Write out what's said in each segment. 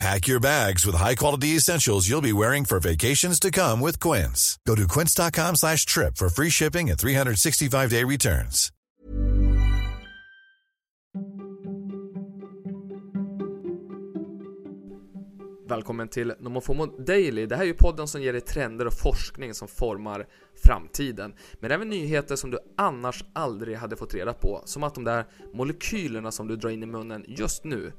Pack your bags with high-quality essentials you'll be wearing for vacations to come with Quince. Go to quince.com slash trip for free shipping and 365-day returns. Välkommen till Nomofomo Daily. Det här är ju podden som ger dig trender och forskning som formar framtiden. Men även nyheter som du annars aldrig hade fått reda på. Som att de där molekylerna som du drar in i munnen just nu,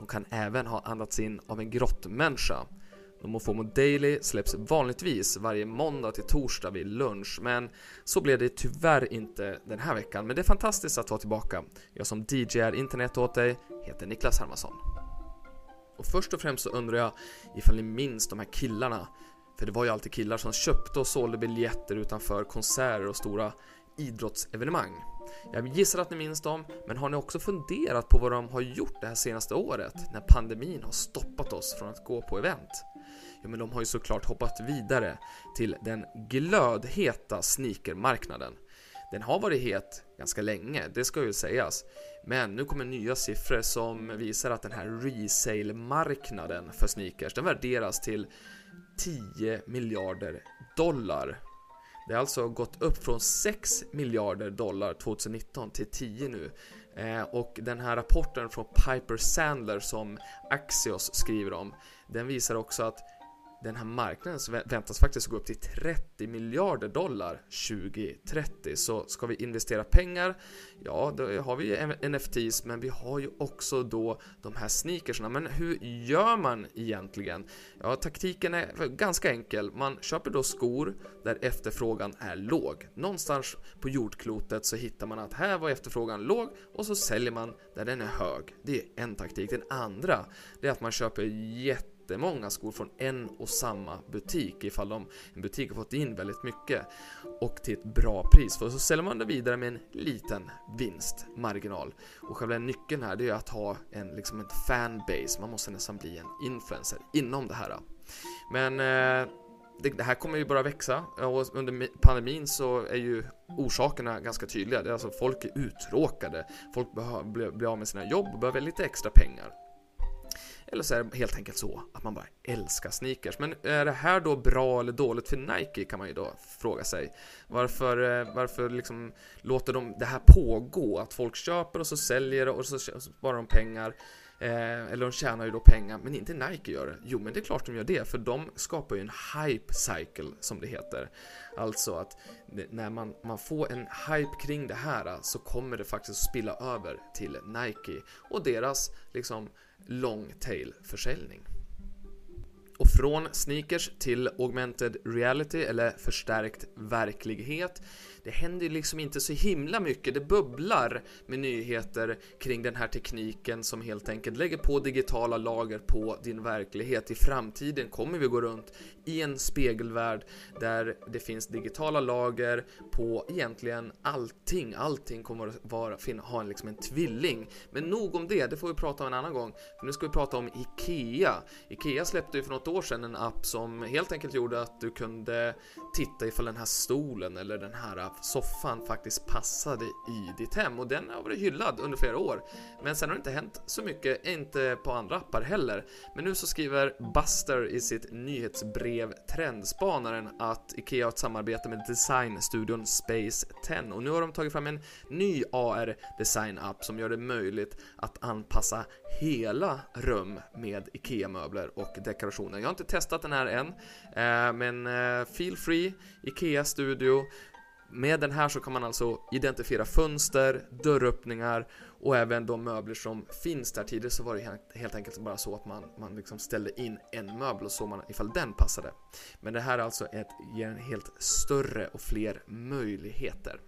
de kan även ha andats in av en grottmänniska. Nomofomo Daily släpps vanligtvis varje måndag till torsdag vid lunch, men så blev det tyvärr inte den här veckan. Men det är fantastiskt att vara tillbaka. Jag som DJar internet åt dig heter Niklas Hermansson. Och först och främst så undrar jag ifall ni minns de här killarna. För det var ju alltid killar som köpte och sålde biljetter utanför konserter och stora idrottsevenemang. Jag gissar att ni minns dem, men har ni också funderat på vad de har gjort det här senaste året när pandemin har stoppat oss från att gå på event? Ja, men de har ju såklart hoppat vidare till den glödheta sneakermarknaden. Den har varit het ganska länge, det ska ju sägas. Men nu kommer nya siffror som visar att den här resale-marknaden för sneakers, den värderas till 10 miljarder dollar. Det har alltså gått upp från 6 miljarder dollar 2019 till 10 nu. Eh, och den här rapporten från Piper Sandler som Axios skriver om, den visar också att den här marknaden väntas faktiskt gå upp till 30 miljarder dollar 2030. Så ska vi investera pengar, ja då har vi ju NFTs men vi har ju också då de här sneakersna. Men hur gör man egentligen? Ja, taktiken är ganska enkel. Man köper då skor där efterfrågan är låg. Någonstans på jordklotet så hittar man att här var efterfrågan låg och så säljer man där den är hög. Det är en taktik. Den andra, det är att man köper jätte jättemånga skor från en och samma butik ifall de, en butik har fått in väldigt mycket och till ett bra pris. För så säljer man det vidare med en liten vinstmarginal. Och själva nyckeln här det är att ha en, liksom en fanbase, man måste nästan bli en influencer inom det här. Men eh, det, här kommer ju bara växa och under pandemin så är ju orsakerna ganska tydliga. Det är alltså folk är uttråkade, folk blir, blir av med sina jobb och behöver lite extra pengar. Eller så är det helt enkelt så att man bara älskar sneakers. Men är det här då bra eller dåligt för Nike kan man ju då fråga sig. Varför, eh, varför liksom låter de det här pågå? Att folk köper och så säljer och så sparar de pengar. Eh, eller de tjänar ju då pengar, men inte Nike gör det. Jo, men det är klart de gör det, för de skapar ju en hype cycle som det heter. Alltså att när man, man får en hype kring det här så kommer det faktiskt spilla över till Nike och deras liksom long tail försäljning. Och från sneakers till augmented reality eller förstärkt verklighet det händer ju liksom inte så himla mycket. Det bubblar med nyheter kring den här tekniken som helt enkelt lägger på digitala lager på din verklighet. I framtiden kommer vi gå runt i en spegelvärld där det finns digitala lager på egentligen allting. Allting kommer att vara, ha en, liksom en tvilling. Men nog om det, det får vi prata om en annan gång. För nu ska vi prata om IKEA. IKEA släppte ju för något år sedan en app som helt enkelt gjorde att du kunde titta ifall den här stolen eller den här soffan faktiskt passade i ditt hem och den har varit hyllad under flera år. Men sen har det inte hänt så mycket, inte på andra appar heller. Men nu så skriver Buster i sitt nyhetsbrev Trendspanaren att IKEA har ett samarbete med designstudion Space 10 och nu har de tagit fram en ny AR design-app som gör det möjligt att anpassa hela rum med IKEA-möbler och dekorationer. Jag har inte testat den här än, eh, men eh, feel free, IKEA Studio med den här så kan man alltså identifiera fönster, dörröppningar och även de möbler som finns där. Tidigare så var det helt enkelt bara så att man, man liksom ställde in en möbel och såg man ifall den passade. Men det här är alltså ett, ger en helt större och fler möjligheter.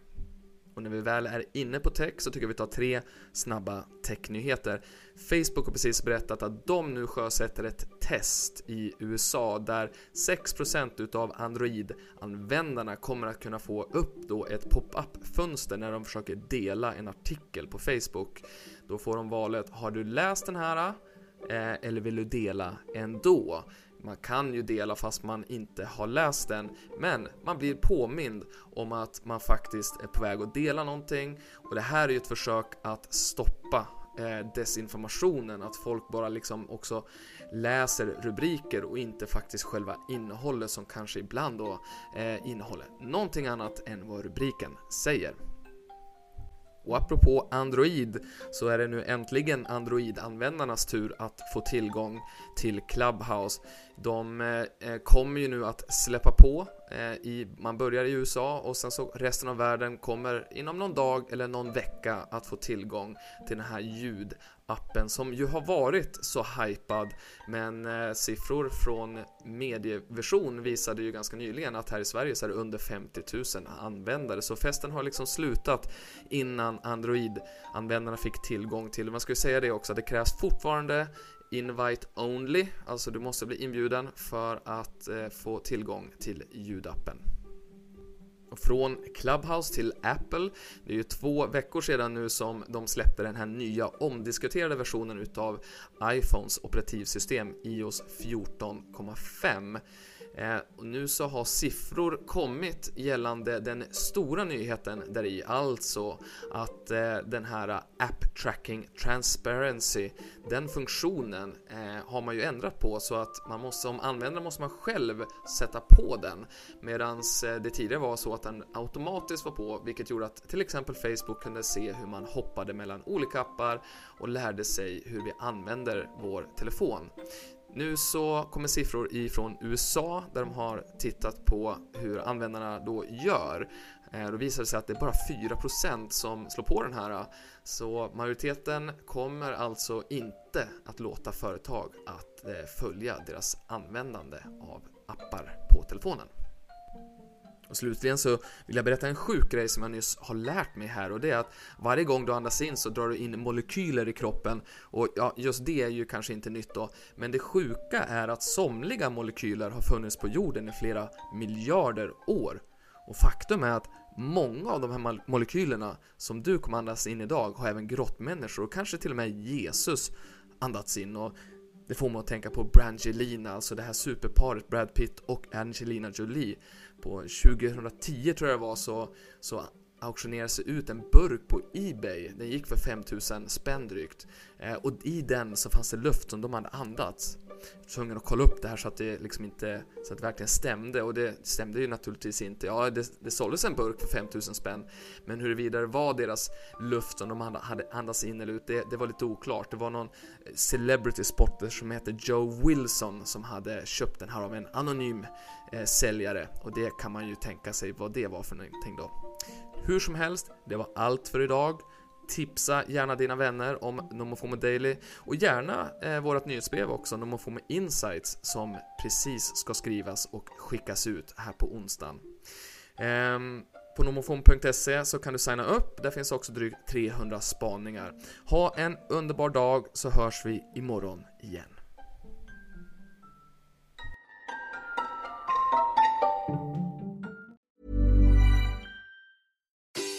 Och när vi väl är inne på tech så tycker jag vi tar tre snabba technyheter. Facebook har precis berättat att de nu sjösätter ett test i USA där 6% utav Android-användarna kommer att kunna få upp då ett pop-up-fönster när de försöker dela en artikel på Facebook. Då får de valet, har du läst den här? Eh, eller vill du dela ändå? Man kan ju dela fast man inte har läst den, men man blir påmind om att man faktiskt är på väg att dela någonting och det här är ju ett försök att stoppa eh, desinformationen, att folk bara liksom också läser rubriker och inte faktiskt själva innehållet som kanske ibland då eh, innehåller någonting annat än vad rubriken säger. Och apropå Android så är det nu äntligen Android-användarnas tur att få tillgång till Clubhouse. De eh, kommer ju nu att släppa på, eh, i, man börjar i USA och sen så resten av världen kommer inom någon dag eller någon vecka att få tillgång till den här ljud appen som ju har varit så hypad men eh, siffror från medieversion visade ju ganska nyligen att här i Sverige så är det under 50 000 användare så festen har liksom slutat innan Android-användarna fick tillgång till Man ska ju säga det också, det krävs fortfarande invite only, alltså du måste bli inbjuden för att eh, få tillgång till ljudappen. Från Clubhouse till Apple, det är ju två veckor sedan nu som de släppte den här nya omdiskuterade versionen utav iPhones operativsystem iOS 14,5 Eh, och nu så har siffror kommit gällande den stora nyheten där i, alltså att eh, den här App Tracking Transparency, den funktionen eh, har man ju ändrat på så att man måste, som användare måste man själv sätta på den. Medan eh, det tidigare var så att den automatiskt var på vilket gjorde att till exempel Facebook kunde se hur man hoppade mellan olika appar och lärde sig hur vi använder vår telefon. Nu så kommer siffror ifrån USA där de har tittat på hur användarna då gör. Eh, då visar det sig att det är bara 4% som slår på den här. Så majoriteten kommer alltså inte att låta företag att eh, följa deras användande av appar på telefonen. Och slutligen så vill jag berätta en sjuk grej som jag nyss har lärt mig här. Och det är att varje gång du andas in så drar du in molekyler i kroppen. Och ja, just det är ju kanske inte nytt då, men det sjuka är att somliga molekyler har funnits på jorden i flera miljarder år. Och faktum är att många av de här molekylerna som du kommer andas in idag har även grottmänniskor och kanske till och med Jesus andats in. Och det får mig att tänka på Brangelina, alltså det här superparet Brad Pitt och Angelina Jolie på 2010 tror jag det var så, så auktionerades ut en burk på Ebay. Den gick för 5000 spänn drygt. Eh, och i den så fanns det luft som de hade andats. Tvungen att kolla upp det här så att det liksom inte, så att det verkligen stämde och det stämde ju naturligtvis inte. Ja, det, det såldes en burk för 5000 spänn, men huruvida det var deras luft som de hade andats in eller ut, det, det var lite oklart. Det var någon eh, celebrity spotter som heter Joe Wilson som hade köpt den här av en anonym eh, säljare och det kan man ju tänka sig vad det var för någonting då. Hur som helst, det var allt för idag. Tipsa gärna dina vänner om Nomofomo Daily och gärna eh, vårt nyhetsbrev också, Nomofomo Insights, som precis ska skrivas och skickas ut här på onsdagen. Ehm, på nomofon.se så kan du signa upp, där finns också drygt 300 spaningar. Ha en underbar dag så hörs vi imorgon igen.